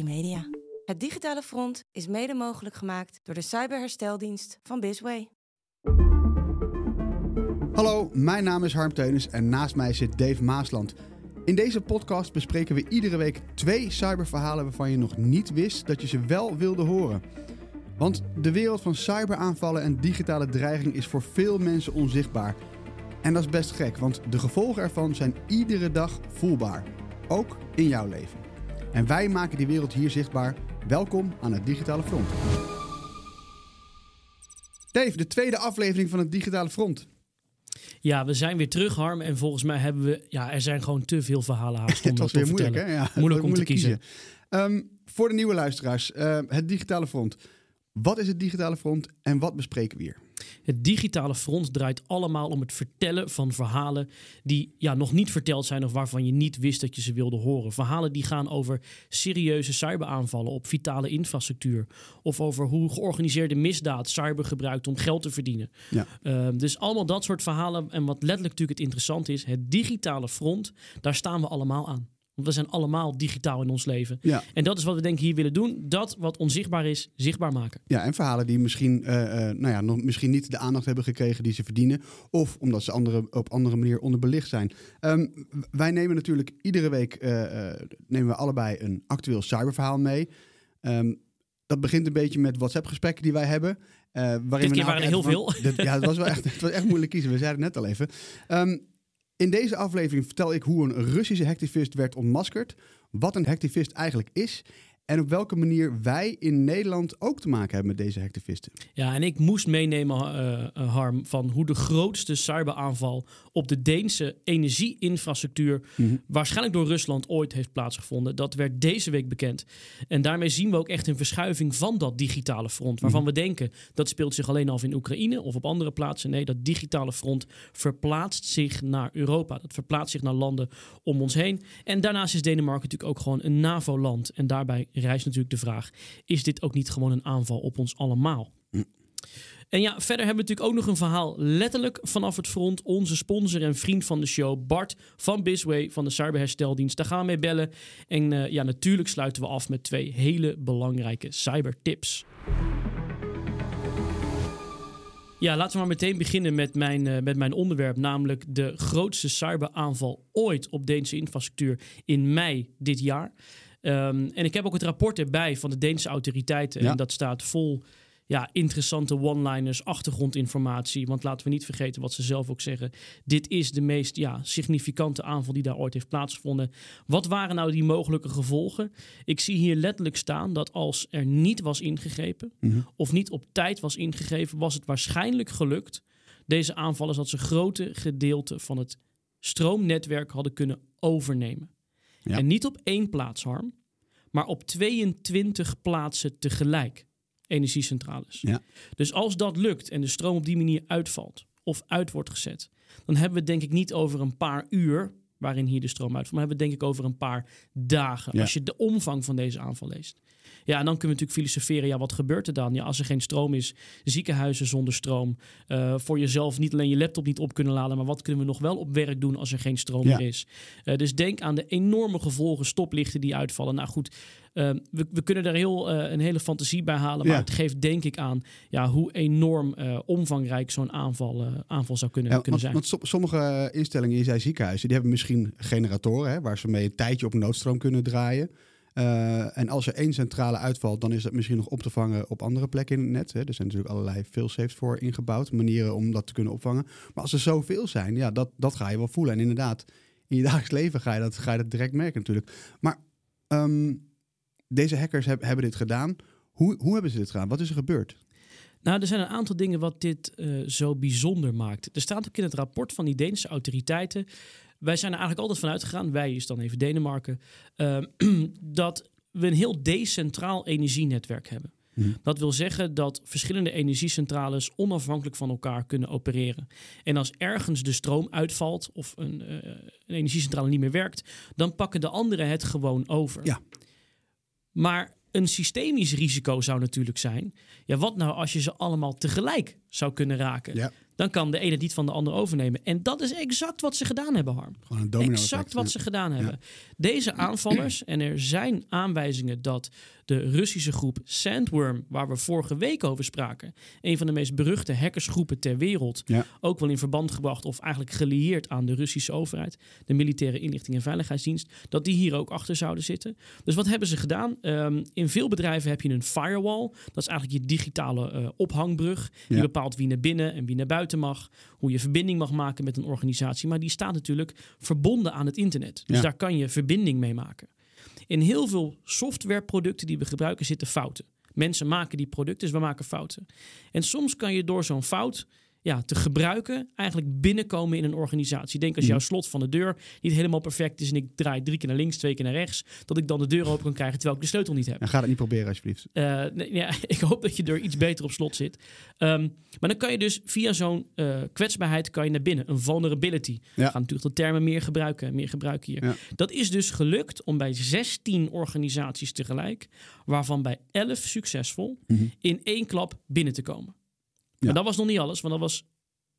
Media. Het digitale front is mede mogelijk gemaakt door de cyberhersteldienst van Bisway. Hallo, mijn naam is Harm Teunis en naast mij zit Dave Maasland. In deze podcast bespreken we iedere week twee cyberverhalen waarvan je nog niet wist dat je ze wel wilde horen. Want de wereld van cyberaanvallen en digitale dreiging is voor veel mensen onzichtbaar. En dat is best gek, want de gevolgen ervan zijn iedere dag voelbaar. Ook in jouw leven. En wij maken die wereld hier zichtbaar. Welkom aan het Digitale Front. Dave, de tweede aflevering van het Digitale Front. Ja, we zijn weer terug, Harm. En volgens mij hebben we... Ja, er zijn gewoon te veel verhalen haast om Het was weer moeilijk, vertellen. hè? Ja, Moeilijk om te kiezen. Ehm, voor de nieuwe luisteraars, eh, het Digitale Front. Wat is het Digitale Front en wat bespreken we hier? Het digitale front draait allemaal om het vertellen van verhalen die ja, nog niet verteld zijn of waarvan je niet wist dat je ze wilde horen. Verhalen die gaan over serieuze cyberaanvallen op vitale infrastructuur. Of over hoe georganiseerde misdaad cyber gebruikt om geld te verdienen. Ja. Ehm, dus allemaal dat soort verhalen. En wat letterlijk natuurlijk het interessante is, het digitale front, daar staan we allemaal aan. Want we zijn allemaal digitaal in ons leven. Ja. En dat is wat we denk ik hier willen doen. Dat wat onzichtbaar is, zichtbaar maken. Ja, en verhalen die misschien, eh, eh, nou ja, nog, misschien niet de aandacht hebben gekregen die ze verdienen. Of omdat ze andere, op andere manier onderbelicht zijn. Ehm, wij nemen natuurlijk iedere week eh, nemen we allebei een actueel cyberverhaal mee. Ehm, dat begint een beetje met WhatsApp-gesprekken die wij hebben. eh, waarin we keer nou waren er heel van- Dit- ja, het was wel echt, het was echt moeilijk kiezen. We zeiden het net al even. Ehm, in deze aflevering vertel ik hoe een Russische hacktivist werd ontmaskerd. Wat een hacktivist eigenlijk is. En op welke manier wij in Nederland ook te maken hebben met deze hacktivisten. Ja, en ik moest meenemen, eh, eh, Harm, van hoe de grootste cyberaanval op de Deense energieinfrastructuur, Mhm. waarschijnlijk door Rusland, ooit heeft plaatsgevonden. Dat werd deze week bekend. En daarmee zien we ook echt een verschuiving van dat digitale front. Waarvan we denken dat speelt zich alleen af in Oekraïne of op andere plaatsen. Nee, dat digitale front verplaatst zich naar Europa. Dat verplaatst zich naar landen om ons heen. En daarnaast is Denemarken natuurlijk ook gewoon een NAVO-land. En daarbij rijst natuurlijk de vraag: is dit ook niet gewoon een aanval op ons allemaal? En ja, verder hebben we natuurlijk ook nog een verhaal letterlijk vanaf het front. Onze sponsor en vriend van de show, Bart van Bisway van de Cyberhersteldienst. Daar gaan we mee bellen. En eh, ja, natuurlijk sluiten we af met twee hele belangrijke cybertips. Ja, laten we maar meteen beginnen met mijn, eh, met mijn onderwerp, namelijk de grootste cyberaanval ooit op Deense infrastructuur in mei dit jaar. Ehm, en ik heb ook het rapport erbij van de Deense autoriteiten. Ja. En dat staat vol ja, interessante one-liners, achtergrondinformatie. Want laten we niet vergeten wat ze zelf ook zeggen. Dit is de meest ja, significante aanval die daar ooit heeft plaatsgevonden. Wat waren nou die mogelijke gevolgen? Ik zie hier letterlijk staan dat als er niet was ingegrepen of niet op tijd was ingegrepen, was het waarschijnlijk gelukt. Deze aanvallers dat ze grote gedeelten van het stroomnetwerk hadden kunnen overnemen. Ja. En niet op één plaats, Harm, maar op 22 plaatsen tegelijk. Energiecentrales. Ja. Dus als dat lukt en de stroom op die manier uitvalt of uit wordt gezet, dan hebben we het denk ik niet over een paar uur waarin hier de stroom uitvalt, maar hebben we het denk ik over een paar dagen. Ja. Als je de omvang van deze aanval leest. Ja, en dan kunnen we natuurlijk filosoferen, ja, wat gebeurt er dan? Ja, als er geen stroom is, ziekenhuizen zonder stroom, eh, voor jezelf niet alleen je laptop niet op kunnen laden, maar wat kunnen we nog wel op werk doen als er geen stroom Ja. meer is? Eh, dus denk aan de enorme gevolgen, stoplichten die uitvallen. Nou goed, eh, we, we kunnen daar heel, een hele fantasie bij halen, maar Ja. het geeft denk ik aan ja, hoe enorm omvangrijk zo'n aanval, aanval zou kunnen, Ja, kunnen want, zijn. want som- sommige instellingen, je zei ziekenhuizen, die hebben misschien generatoren hè, waar ze mee een tijdje op noodstroom kunnen draaien. Eh, en als er één centrale uitvalt, dan is dat misschien nog op te vangen op andere plekken in het net. Hè. Er zijn natuurlijk allerlei failsafes voor ingebouwd, manieren om dat te kunnen opvangen. Maar als er zoveel zijn, ja, dat, dat ga je wel voelen. En inderdaad, in je dagelijks leven ga je dat, ga je dat direct merken natuurlijk. Maar ehm, deze hackers heb- hebben dit gedaan. Hoe, hoe hebben ze dit gedaan? Wat is er gebeurd? Nou, er zijn een aantal dingen wat dit eh, zo bijzonder maakt. Er staat ook in het rapport van die Deense autoriteiten wij zijn er eigenlijk altijd van uitgegaan, wij is dan even Denemarken, ehm, dat we een heel decentraal energienetwerk hebben. Mhm. Dat wil zeggen dat verschillende energiecentrales onafhankelijk van elkaar kunnen opereren. En als ergens de stroom uitvalt of een, eh, een energiecentrale niet meer werkt, dan pakken de anderen het gewoon over. Ja. Maar een systemisch risico zou natuurlijk zijn: ja, wat nou als je ze allemaal tegelijk zou kunnen raken? Ja. Dan kan de ene niet van de ander overnemen. En dat is exact wat ze gedaan hebben, Harm. Gewoon een domino Exact wat ze gedaan hebben. Deze aanvallers, en er zijn aanwijzingen dat de Russische groep Sandworm, waar we vorige week over spraken, een van de meest beruchte hackersgroepen ter wereld, Ja. ook wel in verband gebracht of eigenlijk gelieerd aan de Russische overheid, de Militaire Inlichting en Veiligheidsdienst, dat die hier ook achter zouden zitten. Dus wat hebben ze gedaan? Ehm, in veel bedrijven heb je een firewall. Dat is eigenlijk je digitale eh, ophangbrug. Die bepaalt wie naar binnen en wie naar buiten mag. Hoe je verbinding mag maken met een organisatie. Maar die staat natuurlijk verbonden aan het internet. Dus Ja. daar kan je verbinding mee maken. In heel veel softwareproducten die we gebruiken zitten fouten. Mensen maken die producten, dus we maken fouten. En soms kan je door zo'n fout ja, te gebruiken eigenlijk binnenkomen in een organisatie. Denk als jouw slot van de deur niet helemaal perfect is en ik draai drie keer naar links, twee keer naar rechts, dat ik dan de deur open kan krijgen terwijl ik de sleutel niet heb. En ga dat niet proberen alsjeblieft. Eh, nee, ja, ik hoop dat je er iets beter op slot zit. Ehm, maar dan kan je dus via zo'n eh, kwetsbaarheid kan je naar binnen. Een vulnerability. We gaan natuurlijk de termen meer gebruiken, meer gebruiken hier. Ja. Dat is dus gelukt om bij 16 organisaties tegelijk, waarvan bij 11 succesvol, Mhm. in één klap binnen te komen. Maar dat was nog niet alles, want dat was,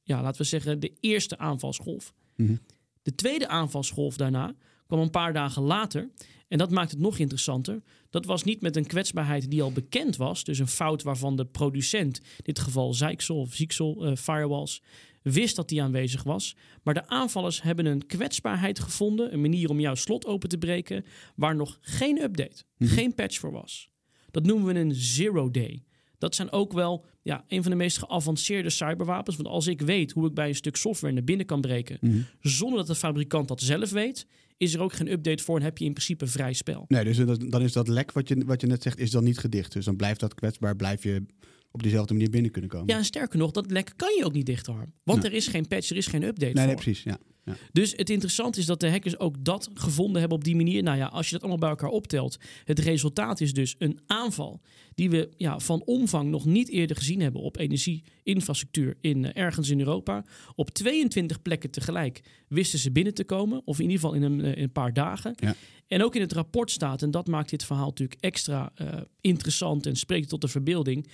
ja, laten we zeggen, de eerste aanvalsgolf. Mhm. De tweede aanvalsgolf daarna kwam een paar dagen later. En dat maakt het nog interessanter. Dat was niet met een kwetsbaarheid die al bekend was. Dus een fout waarvan de producent, in dit geval Zyxel of Zyxel eh, Firewalls, wist dat die aanwezig was. Maar de aanvallers hebben een kwetsbaarheid gevonden. Een manier om jouw slot open te breken. Waar nog geen update, geen patch voor was. Dat noemen we een zero day. Dat zijn ook wel ja, een van de meest geavanceerde cyberwapens. Want als ik weet hoe ik bij een stuk software naar binnen kan breken, Mhm. zonder dat de fabrikant dat zelf weet, is er ook geen update voor en heb je in principe vrij spel. Nee, dus dan is dat lek wat je, wat je net zegt, is dan niet gedicht. Dus dan blijft dat kwetsbaar, blijf je op diezelfde manier binnen kunnen komen. Ja, en sterker nog, dat lek kan je ook niet dichtharm. Want er is geen patch, er is geen update nee, nee, precies. Ja. Ja. Dus het interessante is dat de hackers ook dat gevonden hebben op die manier. Nou ja, als je dat allemaal bij elkaar optelt, het resultaat is dus een aanval die we ja, van omvang nog niet eerder gezien hebben op energieinfrastructuur in, eh, ergens in Europa. Op 22 plekken tegelijk wisten ze binnen te komen, of in ieder geval in een, eh, in een paar dagen. Ja. En ook in het rapport staat, en dat maakt dit verhaal natuurlijk extra eh, interessant en spreekt tot de verbeelding.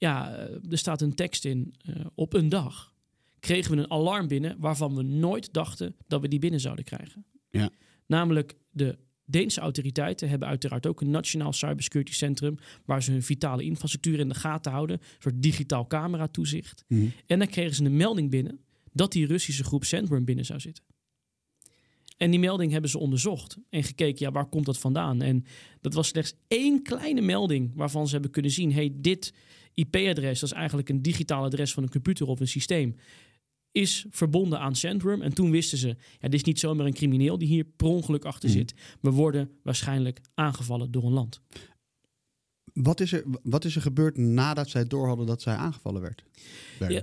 Ja, eh, er staat een tekst in eh, op een dag kregen we een alarm binnen waarvan we nooit dachten dat we die binnen zouden krijgen. Ja. Namelijk de Deense autoriteiten hebben uiteraard ook een nationaal cybersecurity centrum waar ze hun vitale infrastructuur in de gaten houden, een soort digitaal camera toezicht. Mhm. En dan kregen ze een melding binnen dat die Russische groep Sandworm binnen zou zitten. En die melding hebben ze onderzocht en gekeken, ja, waar komt dat vandaan? En dat was slechts één kleine melding waarvan ze hebben kunnen zien, hey, dit IP-adres, dat is eigenlijk een digitaal adres van een computer of een systeem, is verbonden aan Sandworm. En toen wisten ze, ja, dit is niet zomaar een crimineel die hier per ongeluk achter Mhm. zit. We worden waarschijnlijk aangevallen door een land. Wat, is er, wat is er gebeurd nadat zij door hadden dat zij aangevallen werd? Ja.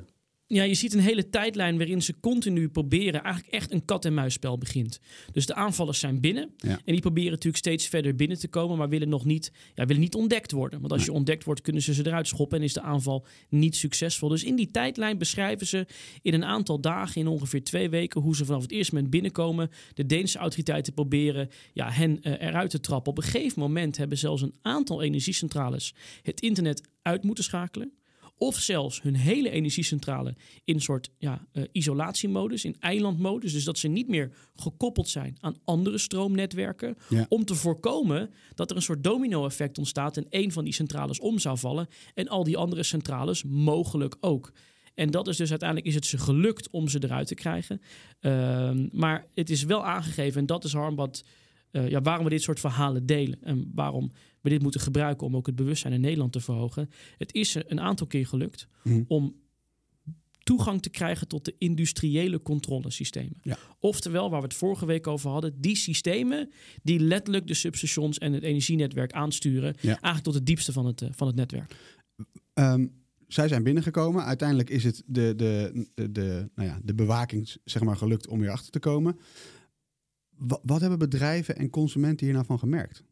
Ja, je ziet een hele tijdlijn waarin ze continu proberen, eigenlijk echt een kat-en-muisspel begint. Dus de aanvallers zijn binnen Ja. en die proberen natuurlijk steeds verder binnen te komen, maar willen nog niet, ja, willen niet ontdekt worden. Want als je ontdekt wordt, kunnen ze ze eruit schoppen en is de aanval niet succesvol. Dus in die tijdlijn beschrijven ze in een aantal dagen, in ongeveer twee weken, hoe ze vanaf het eerste moment binnenkomen. De Deense autoriteiten proberen ja, hen eh, eruit te trappen. Op een gegeven moment hebben zelfs een aantal energiecentrales het internet uit moeten schakelen. Of zelfs hun hele energiecentrale in een soort ja, eh, isolatiemodus, in eilandmodus. Dus dat ze niet meer gekoppeld zijn aan andere stroomnetwerken. Ja. Om te voorkomen dat er een soort domino-effect ontstaat en één van die centrales om zou vallen. En al die andere centrales mogelijk ook. En dat is dus uiteindelijk is het ze gelukt om ze eruit te krijgen. Ehm, maar het is wel aangegeven, en dat is Harm wat, eh, ja, waarom we dit soort verhalen delen. En waarom we dit moeten gebruiken om ook het bewustzijn in Nederland te verhogen. Het is er een aantal keer gelukt Mhm. om toegang te krijgen tot de industriële controlesystemen. Ja. Oftewel, waar we het vorige week over hadden, die systemen die letterlijk de substations en het energienetwerk aansturen, Ja. eigenlijk tot het diepste van het, eh, van het netwerk. Ehm, zij zijn binnengekomen. Uiteindelijk is het de, de, de, de, nou ja, de bewaking zeg maar, gelukt om hier achter te komen. Wa- wat hebben bedrijven en consumenten hier nou van gemerkt?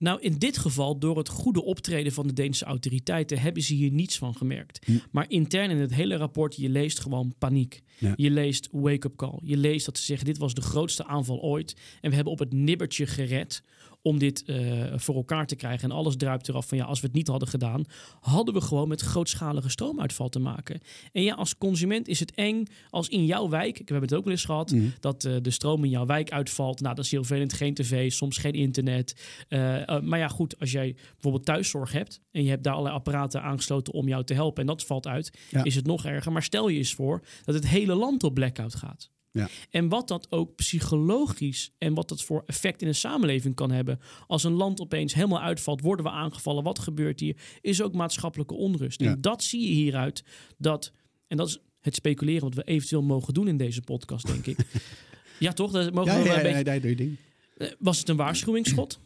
Nou, in dit geval, door het goede optreden van de Deense autoriteiten, hebben ze hier niets van gemerkt. Hm. Maar intern in het hele rapport, je leest gewoon paniek. Ja. Je leest wake-up call. Je leest dat ze zeggen, dit was de grootste aanval ooit. En we hebben op het nibbertje gered om dit eh, voor elkaar te krijgen. En alles druipt eraf van, ja, als we het niet hadden gedaan, hadden we gewoon met grootschalige stroomuitval te maken. En ja, als consument is het eng als in jouw wijk, ik heb het ook wel eens gehad, Hm. dat eh, de stroom in jouw wijk uitvalt. Nou, dat is heel vervelend. Geen tv, soms geen internet. Eh, maar ja, goed, als jij bijvoorbeeld thuiszorg hebt en je hebt daar allerlei apparaten aangesloten om jou te helpen en dat valt uit, Ja. is het nog erger. Maar stel je eens voor dat het hele land op blackout gaat. Ja. En wat dat ook psychologisch en wat dat voor effect in een samenleving kan hebben. Als een land opeens helemaal uitvalt, worden we aangevallen, wat gebeurt hier? Is ook maatschappelijke onrust. Ja. En dat zie je hieruit dat, en dat is het speculeren wat we eventueel mogen doen in deze podcast, denk ik. ja, toch? Dat mogen Ja, we een beetje ja, ja, doe je ding. eh, Was het een waarschuwingsschot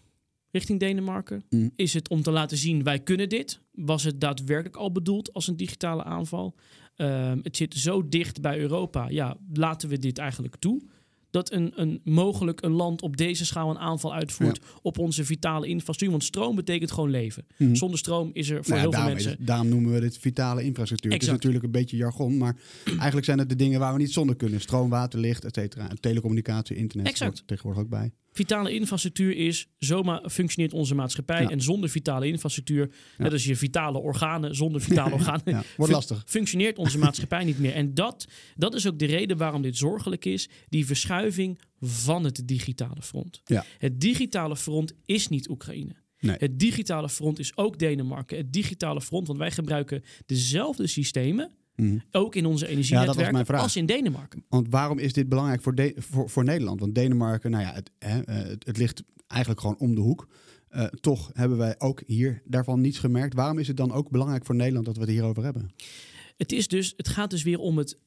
richting Denemarken? Mm. Is het om te laten zien wij kunnen dit? Was het daadwerkelijk al bedoeld als een digitale aanval? Ehm, het zit zo dicht bij Europa. Ja, laten we dit eigenlijk toe? Dat een, een mogelijk een land op deze schaal een aanval uitvoert op onze vitale infrastructuur. Want stroom betekent gewoon leven. Mhm. Zonder stroom is er voor Nou ja, heel veel mensen. het- daarom noemen we dit vitale infrastructuur. Het is natuurlijk een beetje jargon, maar eigenlijk zijn het de dingen waar we niet zonder kunnen. Stroom, water, licht, et cetera. Telecommunicatie, internet Exact. tegenwoordig ook bij. Vitale infrastructuur is, zomaar functioneert onze maatschappij. Ja. En zonder vitale infrastructuur, net als je vitale organen, zonder vitale organen, wordt lastig. functioneert onze maatschappij niet meer. En dat, dat is ook de reden waarom dit zorgelijk is. Die verschuiving van het digitale front. Ja. Het digitale front is niet Oekraïne. Nee. Het digitale front is ook Denemarken. Het digitale front, want wij gebruiken dezelfde systemen, Mhm. ook in onze energienetwerken, vraag. als in Denemarken. Want waarom is dit belangrijk voor, De- voor, voor Nederland? Want Denemarken, nou ja, het, hè, eh, het, het ligt eigenlijk gewoon om de hoek. Eh, toch hebben wij ook hier daarvan niets gemerkt. Waarom is het dan ook belangrijk voor Nederland dat we het hierover hebben? Het, is dus, het gaat dus weer om het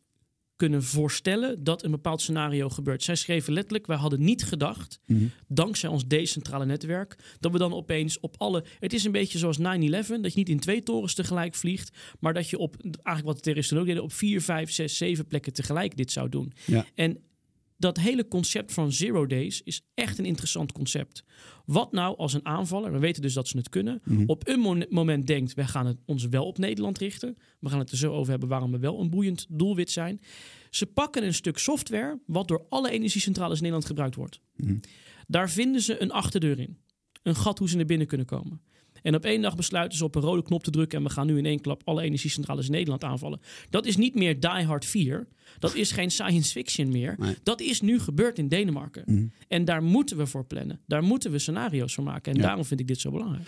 kunnen voorstellen dat een bepaald scenario gebeurt. Zij schreven letterlijk, wij hadden niet gedacht, dankzij ons decentrale netwerk, dat we dan opeens op alle... Het is een beetje zoals 9-11, dat je niet in twee torens tegelijk vliegt, maar dat je op, eigenlijk wat de terroristen ook deden, op vier, vijf, zes, zeven plekken tegelijk dit zou doen. Ja. En dat hele concept van zero days is echt een interessant concept. Wat nou als een aanvaller, we weten dus dat ze het kunnen, Mhm. op een mo- moment denkt, wij gaan het ons wel op Nederland richten. We gaan het er zo over hebben waarom we wel een boeiend doelwit zijn. Ze pakken een stuk software wat door alle energiecentrales in Nederland gebruikt wordt. Mhm. Daar vinden ze een achterdeur in. Een gat hoe ze naar binnen kunnen komen. En op één dag besluiten ze op een rode knop te drukken en we gaan nu in één klap alle energiecentrales in Nederland aanvallen. Dat is niet meer Die Hard 4. Dat is geen science fiction meer. Nee. Dat is nu gebeurd in Denemarken. Mhm. En daar moeten we voor plannen. Daar moeten we scenario's voor maken. En Ja. daarom vind ik dit zo belangrijk.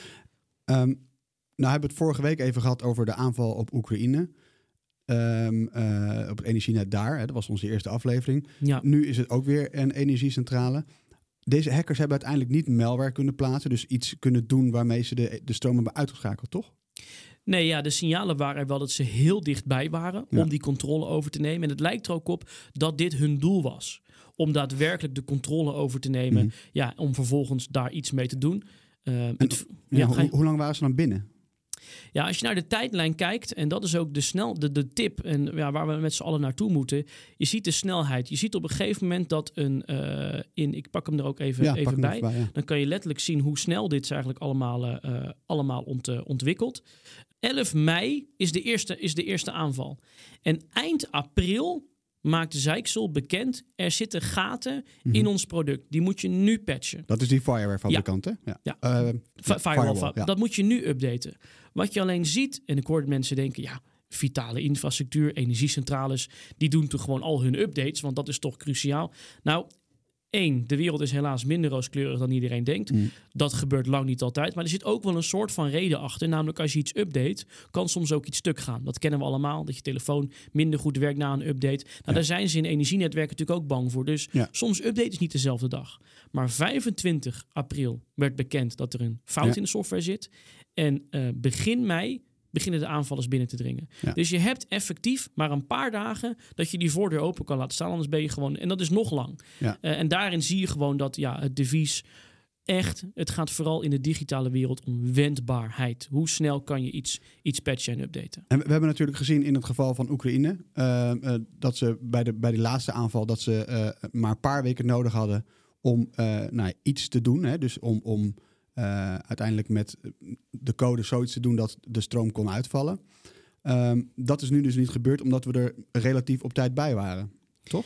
Ehm, nou hebben we het vorige week even gehad over de aanval op Oekraïne. Ehm, eh, op het energienet daar. Hè, dat was onze eerste aflevering. Ja. Nu is het ook weer een energiecentrale. Deze hackers hebben uiteindelijk niet malware kunnen plaatsen. Dus iets kunnen doen waarmee ze de, de stroom hebben uitgeschakeld, toch? Nee, ja, de signalen waren er wel dat ze heel dichtbij waren Ja. om die controle over te nemen. En het lijkt er ook op dat dit hun doel was. Om daadwerkelijk de controle over te nemen. Mhm. Ja, om vervolgens daar iets mee te doen. Eh, het- Ja, ja, hoe, ga je- hoe lang waren ze dan binnen? Ja, als je naar de tijdlijn kijkt, en dat is ook de, snel, de, de tip en ja, waar we met z'n allen naartoe moeten. Je ziet de snelheid. Je ziet op een gegeven moment dat een, eh, in, ik pak hem er ook even, ja, even bij. even bij. Ja. Dan kan je letterlijk zien hoe snel dit is eigenlijk allemaal, eh, allemaal ont, eh, ontwikkelt. 11 mei is de, eerste, is de eerste aanval. En eind april maakt Zijksel bekend... er zitten gaten Mhm. in ons product. Die moet je nu patchen. Dat is die fireware-fabrikant, hè? Ja. Ja. Eh, Fi- ja, firewall, firewall, ja. Dat moet je nu updaten. Wat je alleen ziet, en ik hoor mensen denken... ja, vitale infrastructuur, energiecentrales... die doen toch gewoon al hun updates... want dat is toch cruciaal. Nou, één, de wereld is helaas minder rooskleurig dan iedereen denkt. Mm. Dat gebeurt lang niet altijd. Maar er zit ook wel een soort van reden achter. Namelijk als je iets update, kan soms ook iets stuk gaan. Dat kennen we allemaal. Dat je telefoon minder goed werkt na een update. Nou, Ja. daar zijn ze in energienetwerken natuurlijk ook bang voor. Dus Ja. soms update is niet dezelfde dag. Maar 25 april werd bekend dat er een fout Ja. in de software zit. En eh, begin mei beginnen de aanvallers binnen te dringen. Ja. Dus je hebt effectief maar een paar dagen dat je die voordeur open kan laten staan. Anders ben je gewoon... En dat is nog lang. Ja. Eh, en daarin zie je gewoon dat ja, het devies echt... Het gaat vooral in de digitale wereld om wendbaarheid. Hoe snel kan je iets, iets patchen en updaten? En we hebben natuurlijk gezien in het geval van Oekraïne... eh, eh, dat ze bij de, bij die laatste aanval... dat ze maar een paar weken nodig hadden om nou, iets te doen. Hè? Dus om, om uh, uiteindelijk met de code zoiets te doen dat de stroom kon uitvallen. Um, dat is nu dus niet gebeurd omdat we er relatief op tijd bij waren. Toch?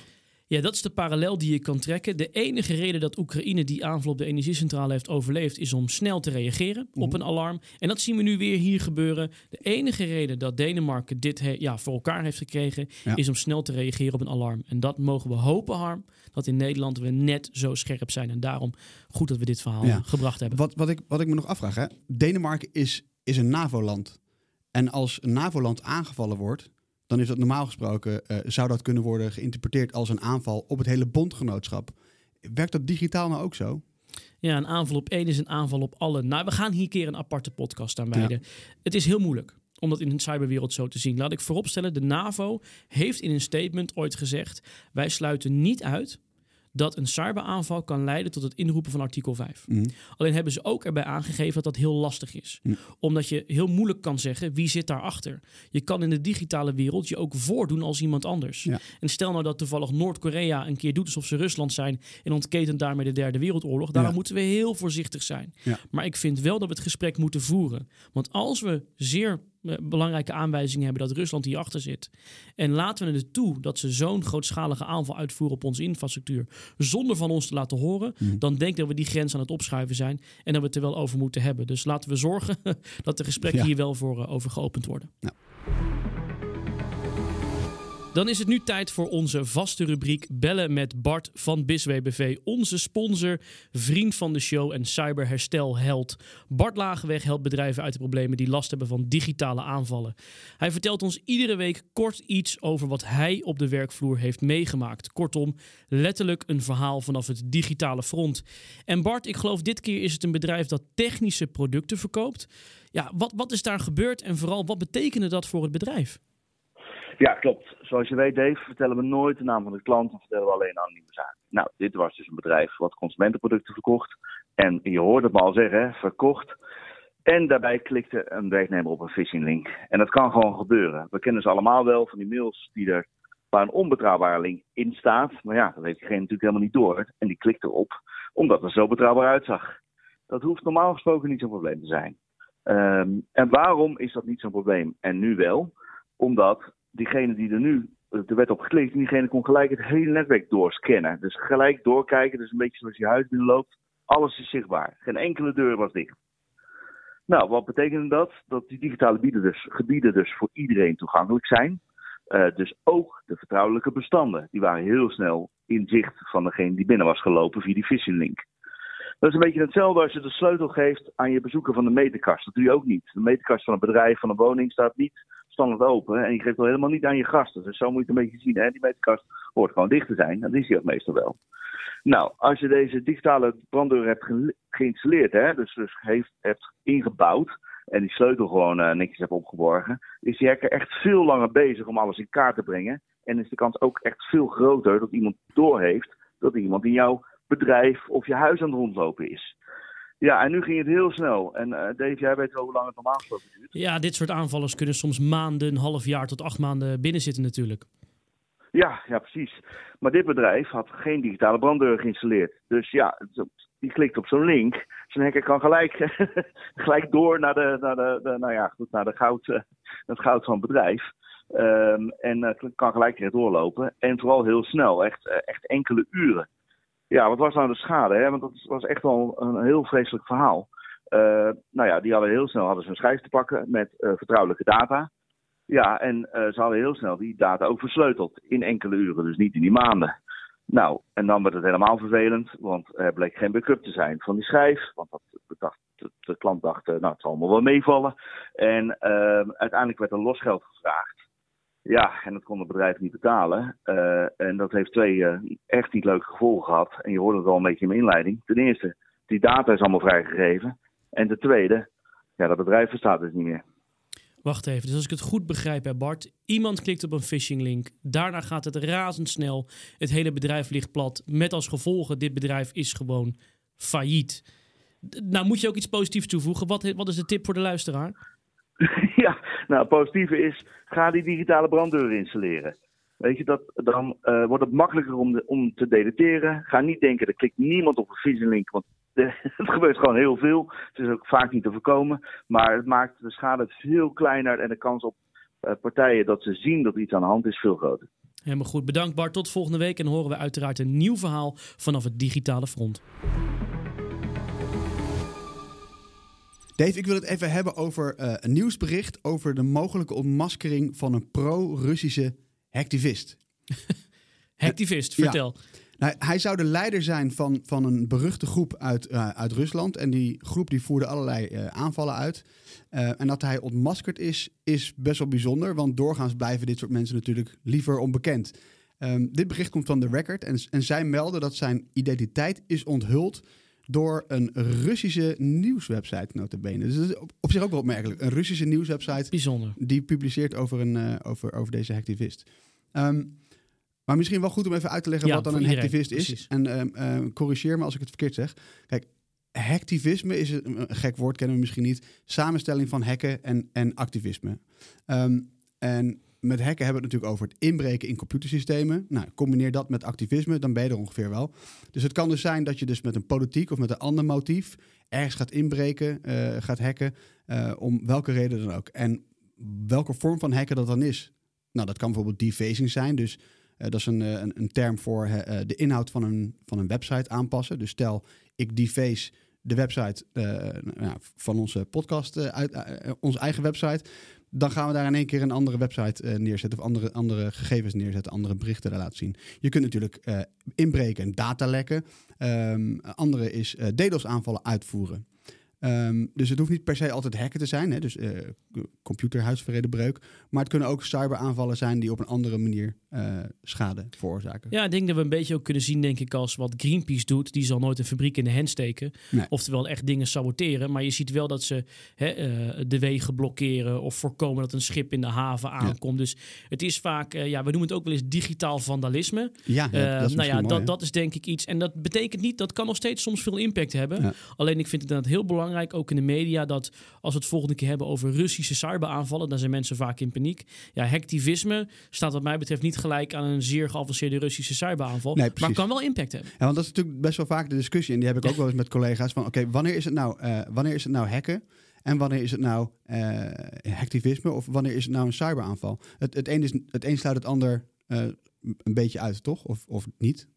Ja, dat is de parallel die je kan trekken. De enige reden dat Oekraïne die aanval op de energiecentrale heeft overleefd, is om snel te reageren op Mhm. een alarm. En dat zien we nu weer hier gebeuren. De enige reden dat Denemarken dit he- ja, voor elkaar heeft gekregen, Ja. is om snel te reageren op een alarm. En dat mogen we hopen, Harm, dat in Nederland we net zo scherp zijn. En daarom goed dat we dit verhaal Ja. gebracht hebben. Wat, wat, ik, wat ik me nog afvraag, hè? Denemarken is, is een NAVO-land. En als een NAVO-land aangevallen wordt, dan is dat normaal gesproken, eh, zou dat kunnen worden geïnterpreteerd als een aanval op het hele bondgenootschap. Werkt dat digitaal nou ook zo? Ja, een aanval op één is een aanval op alle. Nou, we gaan hier een keer een aparte podcast aan wijden. Het is heel moeilijk om dat in een cyberwereld zo te zien. Laat ik vooropstellen, de NAVO heeft in een statement ooit gezegd... wij sluiten niet uit dat een cyberaanval kan leiden tot het inroepen van artikel 5. Mhm. Alleen hebben ze ook erbij aangegeven dat dat heel lastig is. Hm. Omdat je heel moeilijk kan zeggen wie zit daarachter. Je kan in de digitale wereld je ook voordoen als iemand anders. Ja. En stel nou dat toevallig Noord-Korea een keer doet alsof ze Rusland zijn en ontketent daarmee de derde wereldoorlog. Daarom Ja. moeten we heel voorzichtig zijn. Ja. Maar ik vind wel dat we het gesprek moeten voeren. Want als we zeer belangrijke aanwijzingen hebben dat Rusland hierachter zit. En laten we het toe dat ze zo'n grootschalige aanval uitvoeren op onze infrastructuur. zonder van ons te laten horen. Mhm. dan denk ik dat we die grens aan het opschuiven zijn. en dat we het er wel over moeten hebben. Dus laten we zorgen dat de gesprekken Ja. hier wel voor eh, over geopend worden. Ja. Dan is het nu tijd voor onze vaste rubriek Bellen met Bart van BISWBV. Onze sponsor, vriend van de show en cyberherstelheld. Bart Lagenweg helpt bedrijven uit de problemen die last hebben van digitale aanvallen. Hij vertelt ons iedere week kort iets over wat hij op de werkvloer heeft meegemaakt. Kortom, letterlijk een verhaal vanaf het digitale front. En Bart, ik geloof dit keer is het een bedrijf dat technische producten verkoopt. Ja, wat, wat is daar gebeurd en vooral wat betekende dat voor het bedrijf? Ja, klopt. Zoals je weet, Dave, vertellen we nooit de naam van de klant, dan vertellen we alleen anonieme zaken. Nou, dit was dus een bedrijf wat consumentenproducten verkocht. En je hoort het me al zeggen, verkocht. En daarbij klikte een werknemer op een phishing link. En dat kan gewoon gebeuren. We kennen ze allemaal wel van die mails die er waar een onbetrouwbare link in staat. Maar ja, dat heeft diegene natuurlijk helemaal niet door. En die klikt erop, omdat het zo betrouwbaar uitzag. Dat hoeft normaal gesproken niet zo'n probleem te zijn. Ehm, en waarom is dat niet zo'n probleem? En nu wel, omdat diegene die er nu de werd op geklikt, diegene kon gelijk het hele netwerk doorscannen. Dus gelijk doorkijken, dus een beetje zoals je huis binnenloopt. Alles is zichtbaar. Geen enkele deur was dicht. Nou, wat betekende dat? Dat die digitale gebieden dus, gebieden dus voor iedereen toegankelijk zijn. Uh, dus ook de vertrouwelijke bestanden. Die waren heel snel in zicht van degene die binnen was gelopen via die phishing link. Dat is een beetje hetzelfde als je de sleutel geeft aan je bezoeker van de meterkast. Dat doe je ook niet. De meterkast van een bedrijf, van een woning staat niet standaard open. En je geeft het helemaal niet aan je gasten. Dus zo moet je het een beetje zien. Hè? Die meterkast hoort gewoon dicht te zijn. Dat is die ook meestal wel. Nou, als je deze digitale branddeur hebt ge geïnstalleerd, hè? dus, dus heeft, ingebouwd en die sleutel gewoon uh, netjes hebt opgeborgen, is die hacker echt veel langer bezig om alles in kaart te brengen. En is de kans ook echt veel groter dat iemand doorheeft dat iemand in jouw bedrijf of je huis aan het rondlopen is. Ja, en nu ging het heel snel. En uh, Dave, jij weet wel hoe lang het normaal gesproken duurt. Ja, dit soort aanvallers kunnen soms maanden, een half jaar tot acht maanden binnenzitten natuurlijk. Ja, ja, precies. Maar dit bedrijf had geen digitale branddeur geïnstalleerd. Dus ja, die klikt op zo'n link. Zo'n hacker kan gelijk, gelijk door naar, de, naar, de, de, nou ja, goed, naar de goud, uh, het goud van het bedrijf. Um, en uh, kan gelijk weer doorlopen. En vooral heel snel, echt, echt enkele uren. Ja, wat was nou de schade? Hè? Want dat was echt wel een heel vreselijk verhaal. Uh, nou ja, die hadden heel snel hadden ze een schijf te pakken met uh, vertrouwelijke data. Ja, en uh, ze hadden heel snel die data ook versleuteld in enkele uren, dus niet in die maanden. Nou, en dan werd het helemaal vervelend, want er bleek geen backup te zijn van die schijf. Want dat, de, de, klant dacht, nou, het zal allemaal wel meevallen. En uiteindelijk werd er losgeld gevraagd. Ja, en dat kon het bedrijf niet betalen. Uh, en dat heeft twee uh, echt niet leuke gevolgen gehad. En je hoorde het al een beetje in mijn inleiding. Ten eerste, die data is allemaal vrijgegeven. En ten tweede, ja, dat bedrijf bestaat dus niet meer. Wacht even, dus als ik het goed begrijp, hè Bart. Iemand klikt op een phishing link. Daarna gaat het razendsnel. Het hele bedrijf ligt plat. Met als gevolgen, dit bedrijf is gewoon failliet. Nou, moet je ook iets positiefs toevoegen. Wat, wat is de tip voor de luisteraar? ja, nou, het positieve is, ga die digitale branddeur installeren. Weet je, dat, dan uh, wordt het makkelijker om, de, om te deleteren. Ga niet denken, er klikt niemand op een phishing link, want het gebeurt gewoon heel veel. Het is ook vaak niet te voorkomen. Maar het maakt de schade veel kleiner en de kans op uh, partijen dat ze zien dat er iets aan de hand is veel groter. Helemaal goed. Bedankt Bart. Tot volgende week. En horen we uiteraard een nieuw verhaal vanaf het digitale front. Dave, ik wil het even hebben over uh, een nieuwsbericht over de mogelijke ontmaskering van een pro-Russische hacktivist. hacktivist, vertel. Nou, hij zou de leider zijn van, van een beruchte groep uit, uh, uit Rusland. En die groep die voerde allerlei uh, aanvallen uit. En dat hij ontmaskerd is, is best wel bijzonder. Want doorgaans blijven dit soort mensen natuurlijk liever onbekend. Um, dit bericht komt van The Record. En, en zij melden dat zijn identiteit is onthuld door een Russische nieuwswebsite, notabene. Dus dat is op, op zich ook wel opmerkelijk. Een Russische nieuwswebsite. Bijzonder. Die publiceert over, een, uh, over, over deze hacktivist. Um, maar misschien wel goed om even uit te leggen ja, wat dan een hacktivist is. En um, uh, corrigeer me als ik het verkeerd zeg. Kijk, hacktivisme is een, een, gek woord, kennen we misschien niet. Samenstelling van hacken en, en activisme. En met hacken hebben we het natuurlijk over het inbreken in computersystemen. Nou, combineer dat met activisme, dan ben je er ongeveer wel. Dus het kan dus zijn dat je dus met een politiek of met een ander motief ergens gaat inbreken, uh, gaat hacken, uh, om welke reden dan ook. En welke vorm van hacken dat dan is. Nou, dat kan bijvoorbeeld defacing zijn. Dus uh, dat is een, een, een term voor de inhoud van een, van een website aanpassen. Dus stel, ik deface de website nou, van onze podcast, onze eigen website dan gaan we daar in één keer een andere website uh, neerzetten of andere, andere gegevens neerzetten, andere berichten laten zien. Je kunt natuurlijk uh, inbreken en data lekken. Um, andere is uh, DDoS aanvallen uitvoeren. Um, dus het hoeft niet per se altijd hacken te zijn, hè? dus computerhuisverredenbreuk. Maar het kunnen ook cyberaanvallen zijn die op een andere manier uh, schade veroorzaken. Ja, ik denk dat we een beetje ook kunnen zien, denk ik, als wat Greenpeace doet. Die zal nooit een fabriek in de hand steken. Nee. Oftewel echt dingen saboteren. Maar je ziet wel dat ze hè, uh, de wegen blokkeren of voorkomen dat een schip in de haven aankomt. Ja. Dus het is vaak, ja, we noemen het ook wel eens digitaal vandalisme. Ja, ja dat is nou ja, mooi, dat, dat is denk ik iets. En dat betekent niet, dat kan nog steeds soms veel impact hebben. Ja. Alleen ik vind het inderdaad heel belangrijk ook in de media, dat als we het volgende keer hebben over Russische cyberaanvallen, dan zijn mensen vaak in paniek. Ja, hacktivisme staat wat mij betreft niet gelijk aan een zeer geavanceerde Russische cyberaanval, nee, maar kan wel impact hebben. Ja, want dat is natuurlijk best wel vaak de discussie, en die heb ik ook wel eens met collega's, van oké, okay, wanneer is het nou, uh, wanneer is het nou hacken? En wanneer is het nou uh, hacktivisme of wanneer is het nou een cyberaanval? Het, het, een, is, het een sluit het ander uh, een beetje uit, toch? Of, of niet?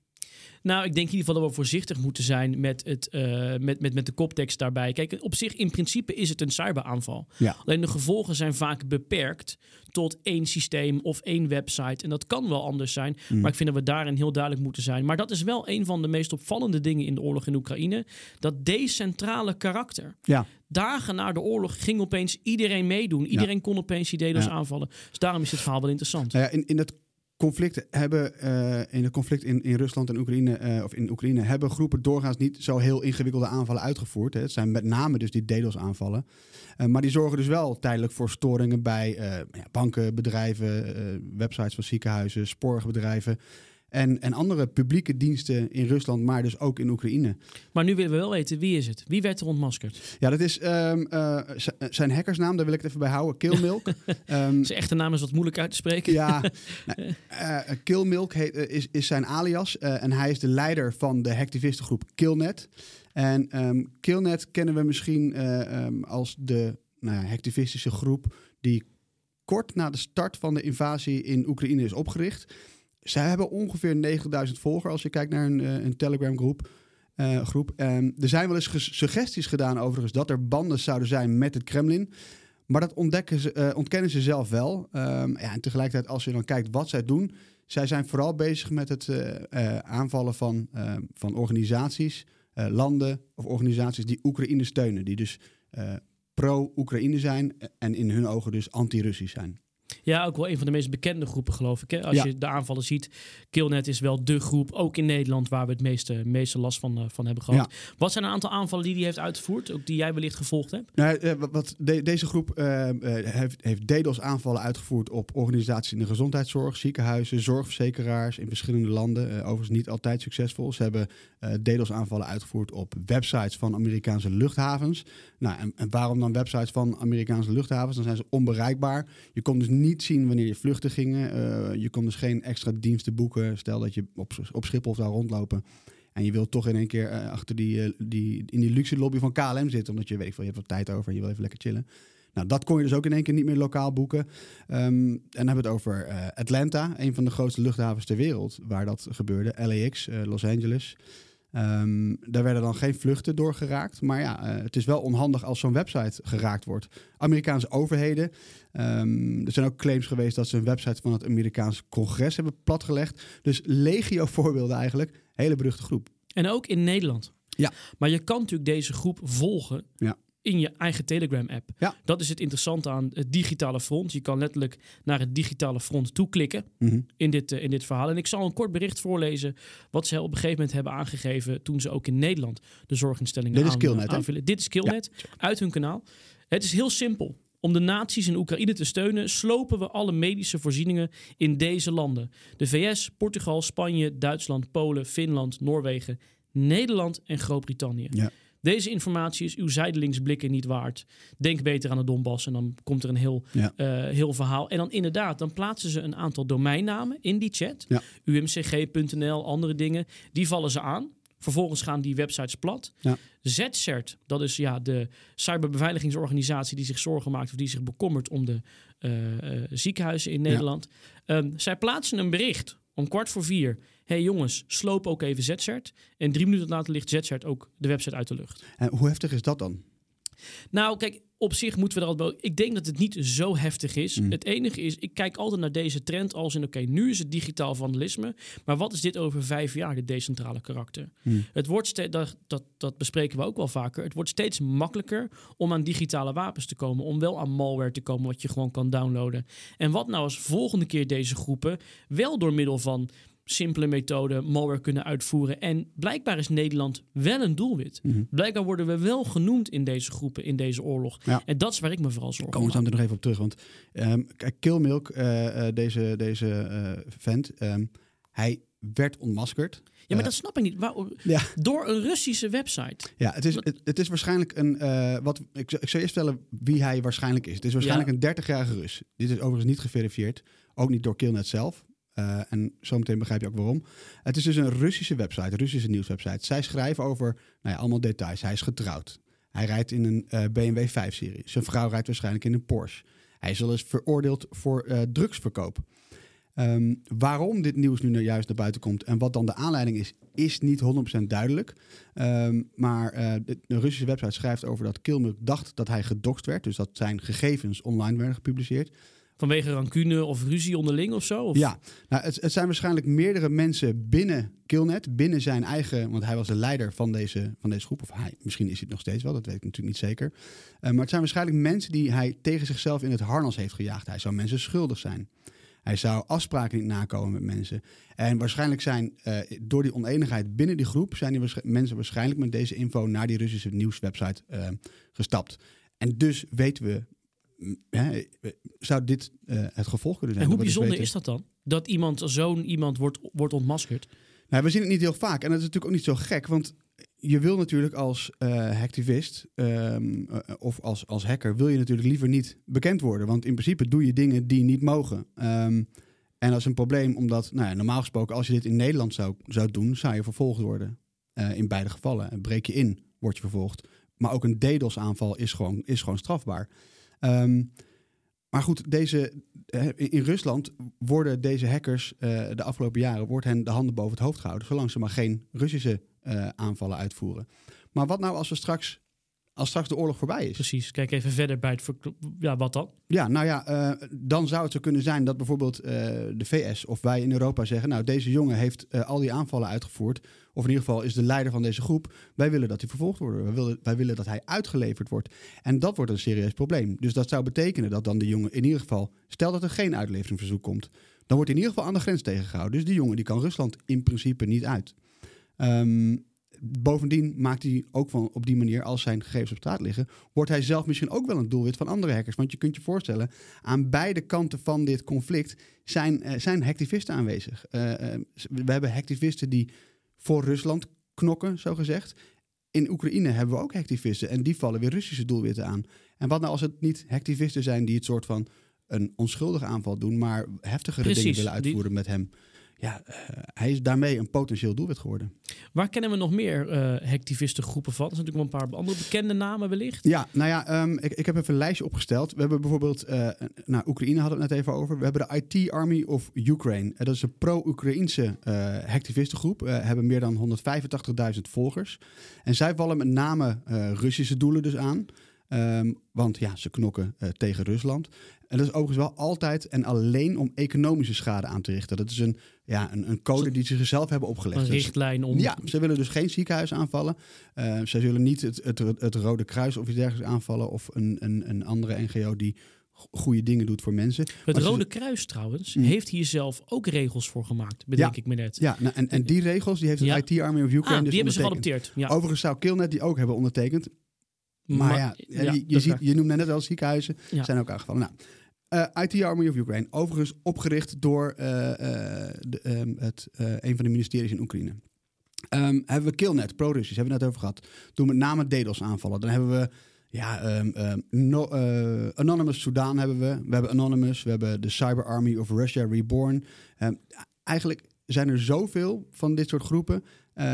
Nou, ik denk in ieder geval dat we voorzichtig moeten zijn met, het, uh, met, met, met de koptekst daarbij. Kijk, op zich in principe is het een cyberaanval. Ja. Alleen de gevolgen zijn vaak beperkt tot één systeem of één website. En dat kan wel anders zijn, mm. maar ik vind dat we daarin heel duidelijk moeten zijn. Maar dat is wel een van de meest opvallende dingen in de oorlog in Oekraïne. Dat decentrale karakter. Ja. Dagen na de oorlog ging opeens iedereen meedoen. Iedereen ja. kon opeens die DDoS aanvallen. Dus daarom is dit verhaal wel interessant. Nou ja, in, in het conflict hebben uh, in het conflict in, in Rusland en Oekraïne uh, of in Oekraïne hebben groepen doorgaans niet zo heel ingewikkelde aanvallen uitgevoerd. Hè. Het zijn met name dus die DDoS aanvallen. Uh, maar die zorgen dus wel tijdelijk voor storingen bij ja, banken, bedrijven, websites van ziekenhuizen, spoorwegbedrijven. En, en andere publieke diensten in Rusland, maar dus ook in Oekraïne. Maar nu willen we wel weten, wie is het? Wie werd er ontmaskerd? Ja, dat is um, uh, zijn hackersnaam, daar wil ik het even bij houden. Killmilk. um, zijn echte naam is wat moeilijk uit te spreken. Ja, nou, uh, Killmilk heet, is, is zijn alias. En hij is de leider van de hacktivistengroep Killnet. En um, Killnet kennen we misschien als de nou ja, hacktivistische groep die kort na de start van de invasie in Oekraïne is opgericht. Zij hebben ongeveer 9000 volgers als je kijkt naar een, een Telegram groep. Uh, groep. Um, er zijn wel eens suggesties gedaan overigens dat er banden zouden zijn met het Kremlin. Maar dat uh, ontkennen ze zelf wel. Um, ja, en tegelijkertijd als je dan kijkt wat zij doen. Zij zijn vooral bezig met het aanvallen van, van organisaties, landen of organisaties die Oekraïne steunen. Die dus pro-Oekraïne zijn en in hun ogen dus anti-Russisch zijn. Ja, ook wel een van de meest bekende groepen, geloof ik. Hè? Als ja. je de aanvallen ziet, Killnet is wel de groep, ook in Nederland, waar we het meeste, meeste last van, uh, van hebben gehad. Ja. Wat zijn een aantal aanvallen die hij heeft uitgevoerd, ook die jij wellicht gevolgd hebt? Nou, uh, wat de, deze groep uh, heeft, heeft DDoS aanvallen uitgevoerd op organisaties in de gezondheidszorg, ziekenhuizen, zorgverzekeraars in verschillende landen. overigens niet altijd succesvol. Ze hebben DDoS aanvallen uitgevoerd op websites van Amerikaanse luchthavens. Nou, en, en waarom dan websites van Amerikaanse luchthavens? Dan zijn ze onbereikbaar. Je komt dus niet zien wanneer je vluchten gingen. Eh, je kon dus geen extra diensten boeken. Stel dat je op, op Schiphol zou rondlopen. En je wilt toch in één keer eh, achter die, eh, die, in die luxe lobby van KLM zitten. Omdat je weet van je hebt wat tijd over en je wil even lekker chillen. Nou, dat kon je dus ook in één keer niet meer lokaal boeken. Ehm, en dan hebben we het over Atlanta, een van de grootste luchthavens ter wereld, waar dat gebeurde. LAX, Los Angeles. Ehm, daar werden dan geen vluchten door geraakt. Maar ja, eh, het is wel onhandig als zo'n website geraakt wordt. Amerikaanse overheden. ehm, er zijn ook claims geweest dat ze een website van het Amerikaanse congres hebben platgelegd. Dus legio voorbeelden eigenlijk. Hele beruchte groep. En ook in Nederland. Ja. Maar je kan natuurlijk deze groep volgen Ja. In je eigen Telegram-app. Ja. Dat is het interessante aan het digitale front. Je kan letterlijk naar het digitale front toeklikken Mhm. in dit, eh, in dit verhaal. En ik zal een kort bericht voorlezen wat ze op een gegeven moment hebben aangegeven toen ze ook in Nederland de zorginstellingen Dit is Killnet, aanvullen. Dit is Killnet uit hun kanaal. Het is heel simpel. Om de naties in Oekraïne te steunen, slopen we alle medische voorzieningen in deze landen. De VS, Portugal, Spanje, Duitsland, Polen, Finland, Noorwegen, Nederland en Groot-Brittannië. Ja. Deze informatie is uw zijdelings blikken niet waard. Denk beter aan de Donbass en dan komt er een heel, Ja. eh, heel verhaal. En dan inderdaad, dan plaatsen ze een aantal domeinnamen in die chat. Ja. UMCG.nl, andere dingen. Die vallen ze aan. Vervolgens gaan die websites plat. Ja. ZCERT, dat is ja, de cyberbeveiligingsorganisatie die zich zorgen maakt of die zich bekommert om de eh, eh, ziekenhuizen in Nederland. Ehm, zij plaatsen een bericht om kwart voor vier. hey jongens, sloop ook even ZCERT. En drie minuten later ligt ZCERT ook de website uit de lucht. En hoe heftig is dat dan? Nou, kijk, op zich moeten we er altijd... Ik denk dat het niet zo heftig is. Mm. Het enige is, ik kijk altijd naar deze trend als in... oké, nu is het digitaal vandalisme. Maar wat is dit over vijf jaar, dit decentrale karakter? Mm. Het wordt steeds, dat, dat, dat bespreken we ook wel vaker. Het wordt steeds makkelijker om aan digitale wapens te komen. Om wel aan malware te komen wat je gewoon kan downloaden. En wat nou als volgende keer deze groepen... wel door middel van simpele methoden malware kunnen uitvoeren. En blijkbaar is Nederland wel een doelwit. Mhm. Blijkbaar worden we wel genoemd in deze groepen, in deze oorlog. Ja. En dat is waar ik me vooral zorgen Komen we meteen nog even op terug. Want ehm, kijk, Killmilk, eh, eh, deze, deze eh, vent, ehm, hij werd ontmaskerd. Ja, maar dat snap ik niet. Waarom- Ja, Door een Russische website. ja het, is, het, het is waarschijnlijk een. wat, ik, zal- ik zal eerst vertellen wie hij waarschijnlijk is. Het is waarschijnlijk Ja. een 30-jarige Rus. Dit is overigens niet geverifieerd. Ook niet door Killnet zelf. Eh, en zometeen begrijp je ook waarom. Het is dus een Russische website, een Russische nieuwswebsite. Zij schrijven over nou ja, allemaal details. Hij is getrouwd. Hij rijdt in een eh, BMW 5-serie. Zijn vrouw rijdt waarschijnlijk in een Porsche. Hij is wel eens veroordeeld voor eh, drugsverkoop. Ehm, waarom dit nieuws nu nou juist naar buiten komt en wat dan de aanleiding is, is niet 100% duidelijk. Ehm, maar eh, de, Russische website schrijft over dat Kilmuk dacht dat hij gedoxt werd. Dus dat zijn gegevens online werden gepubliceerd. Vanwege rancune of ruzie onderling of zo? Of? Ja, nou, het, het zijn waarschijnlijk meerdere mensen binnen Killnet, binnen zijn eigen, want hij was de leider van deze, van deze groep. Of hij, misschien is hij het nog steeds wel, dat weet ik natuurlijk niet zeker. Eh, maar het zijn waarschijnlijk mensen die hij tegen zichzelf in het harnas heeft gejaagd. Hij zou mensen schuldig zijn. Hij zou afspraken niet nakomen met mensen. En waarschijnlijk zijn eh, door die oneenigheid binnen die groep, zijn die mensen waarschijnlijk met deze info naar die Russische nieuwswebsite eh, gestapt. En dus weten we, hè, zou dit eh, het gevolg kunnen En zijn? hoe we dus bijzonder weten- is dat dan? Dat iemand, zo'n iemand wordt, wordt ontmaskerd. Nou, we zien het niet heel vaak. En dat is natuurlijk ook niet zo gek. Want je wil natuurlijk als eh activist ehm, eh, of als, als hacker... wil je natuurlijk liever niet bekend worden. Want in principe doe je dingen die niet mogen. Ehm, en dat is een probleem omdat... Nou ja, normaal gesproken, als je dit in Nederland zou, zou doen... zou je vervolgd worden. In beide gevallen. Breek je in, word je vervolgd. Maar ook een DDoS-aanval is gewoon, is gewoon strafbaar. Ehm, maar goed, deze, eh, in Rusland worden deze hackers eh, de afgelopen jaren wordt hen de handen boven het hoofd gehouden, zolang ze maar geen Russische eh, aanvallen uitvoeren. Maar wat nou als we straks, als straks de oorlog voorbij is? Precies. Kijk even verder bij het... Ja, wat dan? Ja, nou ja, eh, dan zou het zo kunnen zijn dat bijvoorbeeld eh, de VS of wij in Europa zeggen, nou deze jongen heeft eh, al die aanvallen uitgevoerd, of in ieder geval is de leider van deze groep. Wij willen dat hij vervolgd wordt. Wij willen, wij willen dat hij uitgeleverd wordt. En dat wordt een serieus probleem. Dus dat zou betekenen dat dan de jongen in ieder geval, stel dat er geen uitleveringsverzoek komt, dan wordt hij in ieder geval aan de grens tegengehouden. Dus die jongen die kan Rusland in principe niet uit. Ehm, bovendien maakt hij ook van op die manier, als zijn gegevens op straat liggen, wordt hij zelf misschien ook wel een doelwit van andere hackers. Want je kunt je voorstellen, aan beide kanten van dit conflict zijn, eh, zijn hacktivisten aanwezig. Eh, eh, we hebben hacktivisten die voor Rusland knokken, zo gezegd. In Oekraïne hebben we ook hacktivisten en die vallen weer Russische doelwitten aan. En wat nou als het niet hacktivisten zijn die het soort van een onschuldige aanval doen, maar heftigere Precies, dingen willen die- uitvoeren met hem. Ja, eh, hij is daarmee een potentieel doelwit geworden. Waar kennen we nog meer eh hacktivistengroepen van? Dat zijn natuurlijk wel een paar andere bekende namen wellicht. Ja, nou ja, ehm, ik, ik heb even een lijstje opgesteld. We hebben bijvoorbeeld, eh nou, Oekraïne hadden we het net even over. We hebben de IT Army of Ukraine. Dat is een pro-Oekraïnse hacktivistengroep. Hebben meer dan 185.000 volgers. En zij vallen met name Russische doelen dus aan. Ehm, want ja, ze knokken tegen Rusland. En dat is overigens wel altijd en alleen om economische schade aan te richten. Dat is een, ja, een, een code die ze zichzelf hebben opgelegd. Een Dus- richtlijn om... ja, ze willen dus geen ziekenhuis aanvallen. Eh, ze zullen niet het, het, het Rode Kruis of iets dergelijks aanvallen. Of een, een, een andere NGO die go- goede dingen doet voor mensen. Het ze- Rode Kruis trouwens Mm. heeft hier zelf ook regels voor gemaakt, bedenk Ja. ik me net. Ja, nou, en, en die regels die heeft het Ja. IT Army of Ukraine ah, dus die hebben ze geadopteerd. Ja. Overigens zou Killnet die ook hebben ondertekend. Maar, ja, je, ziet, je noemde net wel ziekenhuizen. Ja. Zijn ook aangevallen. Nou, eh, IT Army of Ukraine. Overigens opgericht door eh, eh, de, ehm, het, een van de ministeries in Oekraïne. Ehm, hebben we Killnet, pro-Russisch, hebben we net over gehad. Doen met name DDoS aanvallen. Dan hebben we ja, ehm, ehm, no- eh, Anonymous Sudan hebben we. We hebben Anonymous, we hebben de Cyber Army of Russia Reborn. Eigenlijk zijn er zoveel van dit soort groepen. Eh,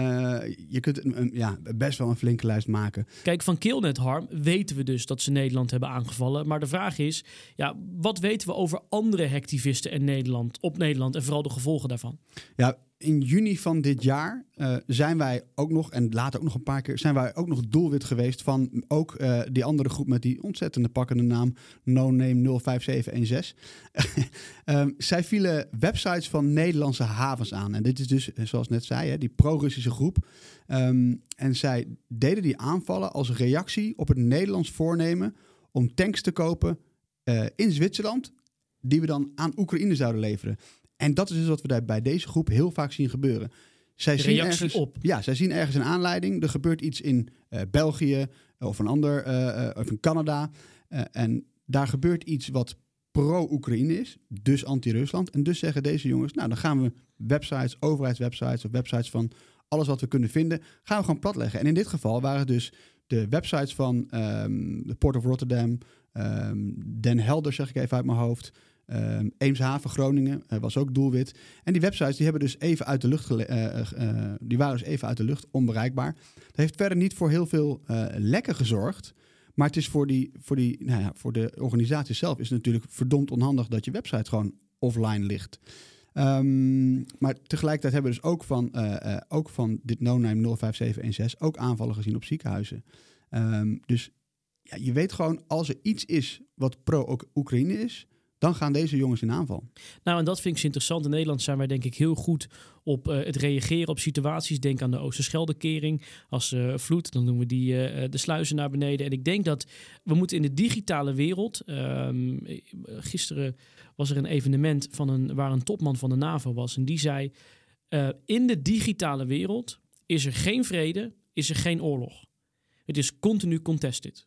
je kunt een, ja, best wel een flinke lijst maken. Kijk, van Killnet Harm weten we dus dat ze Nederland hebben aangevallen. Maar de vraag is, ja, wat weten we over andere hacktivisten in Nederland, op Nederland en vooral de gevolgen daarvan? Ja, in juni van dit jaar eh, zijn wij ook nog, en later ook nog een paar keer, zijn wij ook nog doelwit geweest van ook eh, die andere groep met die ontzettende pakkende naam No Name 05716. Ehm, zij vielen websites van Nederlandse havens aan. En dit is dus, eh, zoals net zei, hè, die pro-Russische groep. Ehm, en zij deden die aanvallen als reactie op het Nederlands voornemen om tanks te kopen in Zwitserland, die we dan aan Oekraïne zouden leveren. En dat is dus wat we daar bij deze groep heel vaak zien gebeuren. Zij zien ergens, op. Ja, zij zien ergens een aanleiding. Er gebeurt iets in eh, België of een ander, eh, eh, of in Canada. Eh, en daar gebeurt iets wat pro-Oekraïne is, dus anti-Rusland. En dus zeggen deze jongens, nou dan gaan we websites, overheidswebsites of websites van alles wat we kunnen vinden, gaan we gewoon platleggen. En in dit geval waren het dus de websites van ehm, de Port of Rotterdam, ehm, Den Helder zeg ik even uit mijn hoofd, ehm, Eemshaven, Groningen eh, was ook doelwit. En die websites die hebben dus even uit de lucht eh, eh, die waren dus even uit de lucht, onbereikbaar. Dat heeft verder niet voor heel veel lekken gezorgd. Maar het is voor, die, voor, die, nou ja, voor de organisatie zelf is het natuurlijk verdomd onhandig dat je website gewoon offline ligt. Ehm, maar tegelijkertijd hebben we dus ook van, ook van dit no-name 05716 ook aanvallen gezien op ziekenhuizen. Ehm, dus ja, je weet gewoon, als er iets is wat pro-Oekraïne is, dan gaan deze jongens in aanval. Nou, en dat vind ik interessant. In Nederland zijn wij denk ik heel goed op eh, het reageren op situaties. Denk aan de Oosterscheldekering. Als eh, vloed, dan doen we die, eh, de sluizen naar beneden. En ik denk dat we moeten in de digitale wereld... ehm, eh, gisteren was er een evenement van een, waar een topman van de NAVO was. En die zei, in de digitale wereld is er geen vrede, is er geen oorlog. Het is continu contested.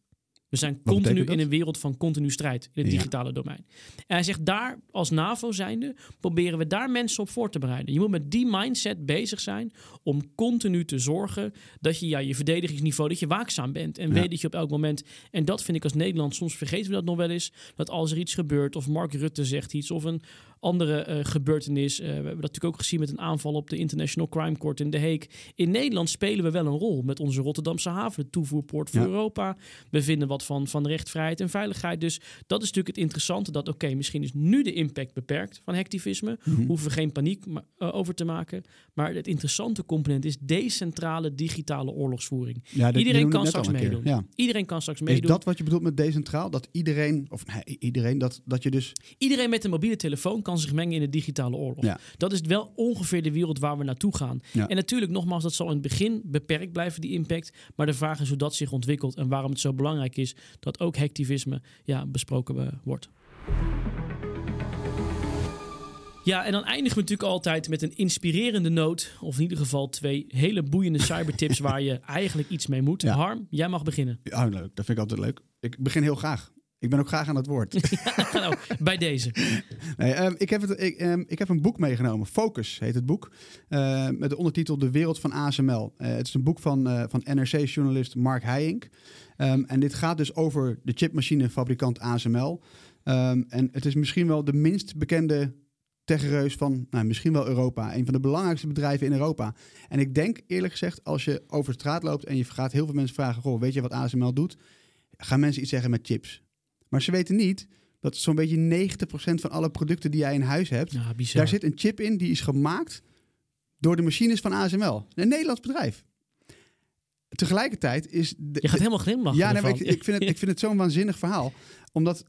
We zijn continu in een wereld van continu strijd in het Ja. digitale domein. En hij zegt daar, als NAVO zijnde, proberen we daar mensen op voor te bereiden. Je moet met die mindset bezig zijn om continu te zorgen dat je ja, je verdedigingsniveau, dat je waakzaam bent. En Ja. weet dat je op elk moment, en dat vind ik als Nederland, soms vergeten we dat nog wel eens, dat als er iets gebeurt, of Mark Rutte zegt iets, of een andere eh, gebeurtenis. eh, we hebben dat natuurlijk ook gezien met een aanval op de International Crime Court in De Hague. In Nederland spelen we wel een rol met onze Rotterdamse haven, de toevoerpoort voor Ja. Europa. We vinden wat van, van recht, vrijheid en veiligheid. Dus dat is natuurlijk het interessante. Dat oké, misschien is nu de impact beperkt van hacktivisme. Mhm. Hoeven we geen paniek eh, over te maken. Maar het interessante component is decentrale digitale oorlogsvoering. Ja, dat- je Iedereen kan straks meedoen. Ja. Iedereen kan straks Is meedoen. dat wat je bedoelt met decentraal? Dat iedereen, of nee, iedereen, dat, dat je dus... Iedereen met een mobiele telefoon kan zich mengen in de digitale oorlog. Ja. Dat is wel ongeveer de wereld waar we naartoe gaan. Ja. En natuurlijk, nogmaals, dat zal in het begin beperkt blijven, die impact. Maar de vraag is hoe dat zich ontwikkelt en waarom het zo belangrijk is dat ook hacktivisme ja, besproken eh, wordt. Ja, en dan eindigen we natuurlijk altijd met een inspirerende noot. Of in ieder geval twee hele boeiende cybertips waar je eigenlijk iets mee moet. Ja. Harm, jij mag beginnen. Ja, leuk. Dat vind ik altijd leuk. Ik begin heel graag. Ik ben ook graag aan het woord. nou, bij deze. Nee, ehm, ik, heb het, ik, ehm, ik heb een boek meegenomen. Focus heet het boek. Eh, met de ondertitel De Wereld van ASML. Eh, het is een boek van, eh, van NRC-journalist Mark Heijink. Ehm, en dit gaat dus over de chipmachinefabrikant ASML. Ehm, en het is misschien wel de minst bekende techreus van nou, misschien wel Europa. Een van de belangrijkste bedrijven in Europa. En ik denk eerlijk gezegd, als je over straat loopt en je gaat heel veel mensen vragen: Goh, weet je wat ASML doet? Gaan mensen iets zeggen met chips. Maar ze weten niet dat zo'n beetje 90% van alle producten die jij in huis hebt, Ja, daar zit een chip in die is gemaakt door de machines van ASML. Een Nederlands bedrijf. Tegelijkertijd is... De, Je gaat helemaal glimlachen ja, nee, maar ik, vind het, ik vind het zo'n waanzinnig verhaal. Omdat,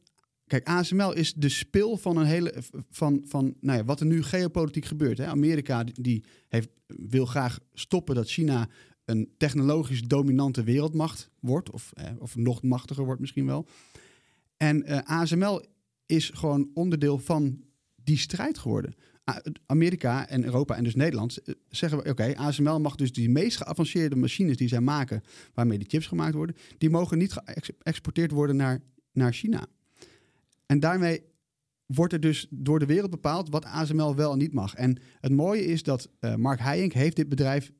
kijk, ASML is de spil van een hele. van, van nou ja, wat er nu geopolitiek gebeurt. Hè. Amerika die- die heeft, wil graag stoppen dat China een technologisch dominante wereldmacht wordt. Of, eh, of nog machtiger wordt misschien wel. En eh, ASML is gewoon onderdeel van die strijd geworden. Amerika en Europa en dus Nederland eh, zeggen we: oké, ASML mag dus die meest geavanceerde machines die zij maken, waarmee die chips gemaakt worden, die mogen niet geëxporteerd worden naar, naar China. En daarmee wordt er dus door de wereld bepaald wat ASML wel en niet mag. En het mooie is dat eh, Mark Heijink heeft dit bedrijf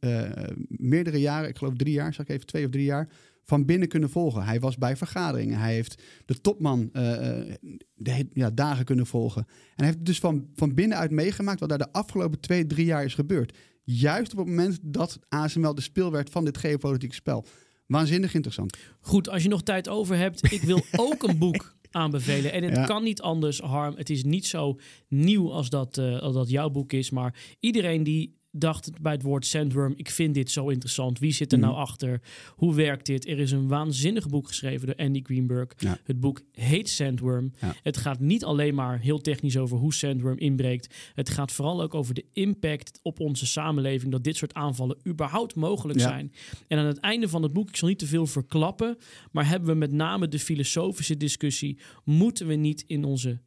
meerdere jaren, ik geloof drie jaar, zeg ik even twee of drie jaar, van binnen kunnen volgen. Hij was bij vergaderingen. Hij heeft de topman eh, eh, de, ja, dagen kunnen volgen. En hij heeft dus van, van binnenuit meegemaakt wat daar de afgelopen twee, drie jaar is gebeurd. Juist op het moment dat ASML de speel werd van dit geopolitieke spel. Waanzinnig interessant. Goed, als je nog tijd over hebt, ik wil ook een boek aanbevelen. En het Ja. kan niet anders, Harm. Het is niet zo nieuw als dat, eh, als dat jouw boek is. Maar iedereen die dacht bij het woord sandworm, ik vind dit zo interessant. Wie zit er Mhm. nou achter? Hoe werkt dit? Er is een waanzinnig boek geschreven door Andy Greenberg. Ja. Het boek heet Sandworm. Ja. Het gaat niet alleen maar heel technisch over hoe Sandworm inbreekt. Het gaat vooral ook over de impact op onze samenleving dat dit soort aanvallen überhaupt mogelijk Ja. zijn. En aan het einde van het boek, ik zal niet te veel verklappen, maar hebben we met name de filosofische discussie: moeten we niet in onze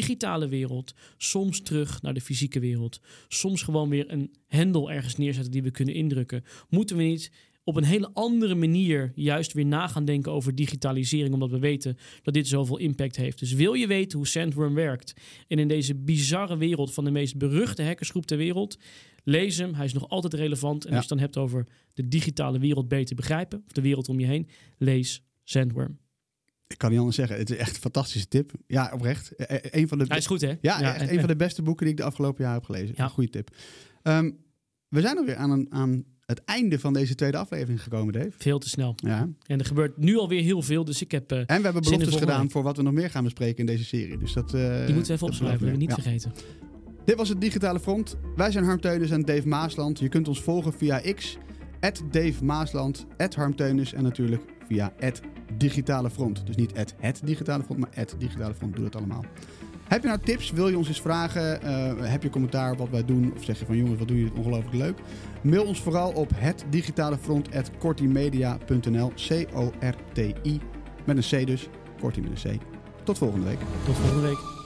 digitale wereld soms terug naar de fysieke wereld? Soms gewoon weer een hendel ergens neerzetten die we kunnen indrukken? Moeten we niet op een hele andere manier juist weer na gaan denken over digitalisering, omdat we weten dat dit zoveel impact heeft. Dus wil je weten hoe Sandworm werkt en in deze bizarre wereld van de meest beruchte hackersgroep ter wereld, lees hem. Hij is nog altijd relevant. En Ja. als je het dan hebt over de digitale wereld beter begrijpen, of de wereld om je heen, lees Sandworm. Ik kan niet anders zeggen. Het is echt een fantastische tip. Ja, oprecht. Eh, eh, Een van de, Hij is goed, hè? Ja, echt en- een van de beste boeken die ik de afgelopen jaar heb gelezen. Ja. Een goede tip. Ehm, we zijn alweer aan, een, aan het einde van deze tweede aflevering gekomen, Dave. Veel te snel. Ja. En er gebeurt nu alweer heel veel, dus ik heb... eh, En we hebben beloftes gedaan voor wat we nog meer gaan bespreken in deze serie. Dus dat, eh, die moeten we even opschrijven, dat we niet Ja. vergeten. Dit was het Digitale Front. Wij zijn Harm Teunis en Dave Maasland. Je kunt ons volgen via X, Dave Maasland, Harm Teunis en natuurlijk via Digitale Front. Dus niet het Digitale Front, maar Digitale Front. Doe dat allemaal. Heb je nou tips? Wil je ons eens vragen? Eh, heb je commentaar wat wij doen? Of zeg je van jongens, wat doen jullie ongelooflijk leuk? Mail ons vooral op hetdigitalefront.kortimedia.nl C-O-R-T-I met een C dus. Korti met een C. Tot volgende week. Tot volgende week.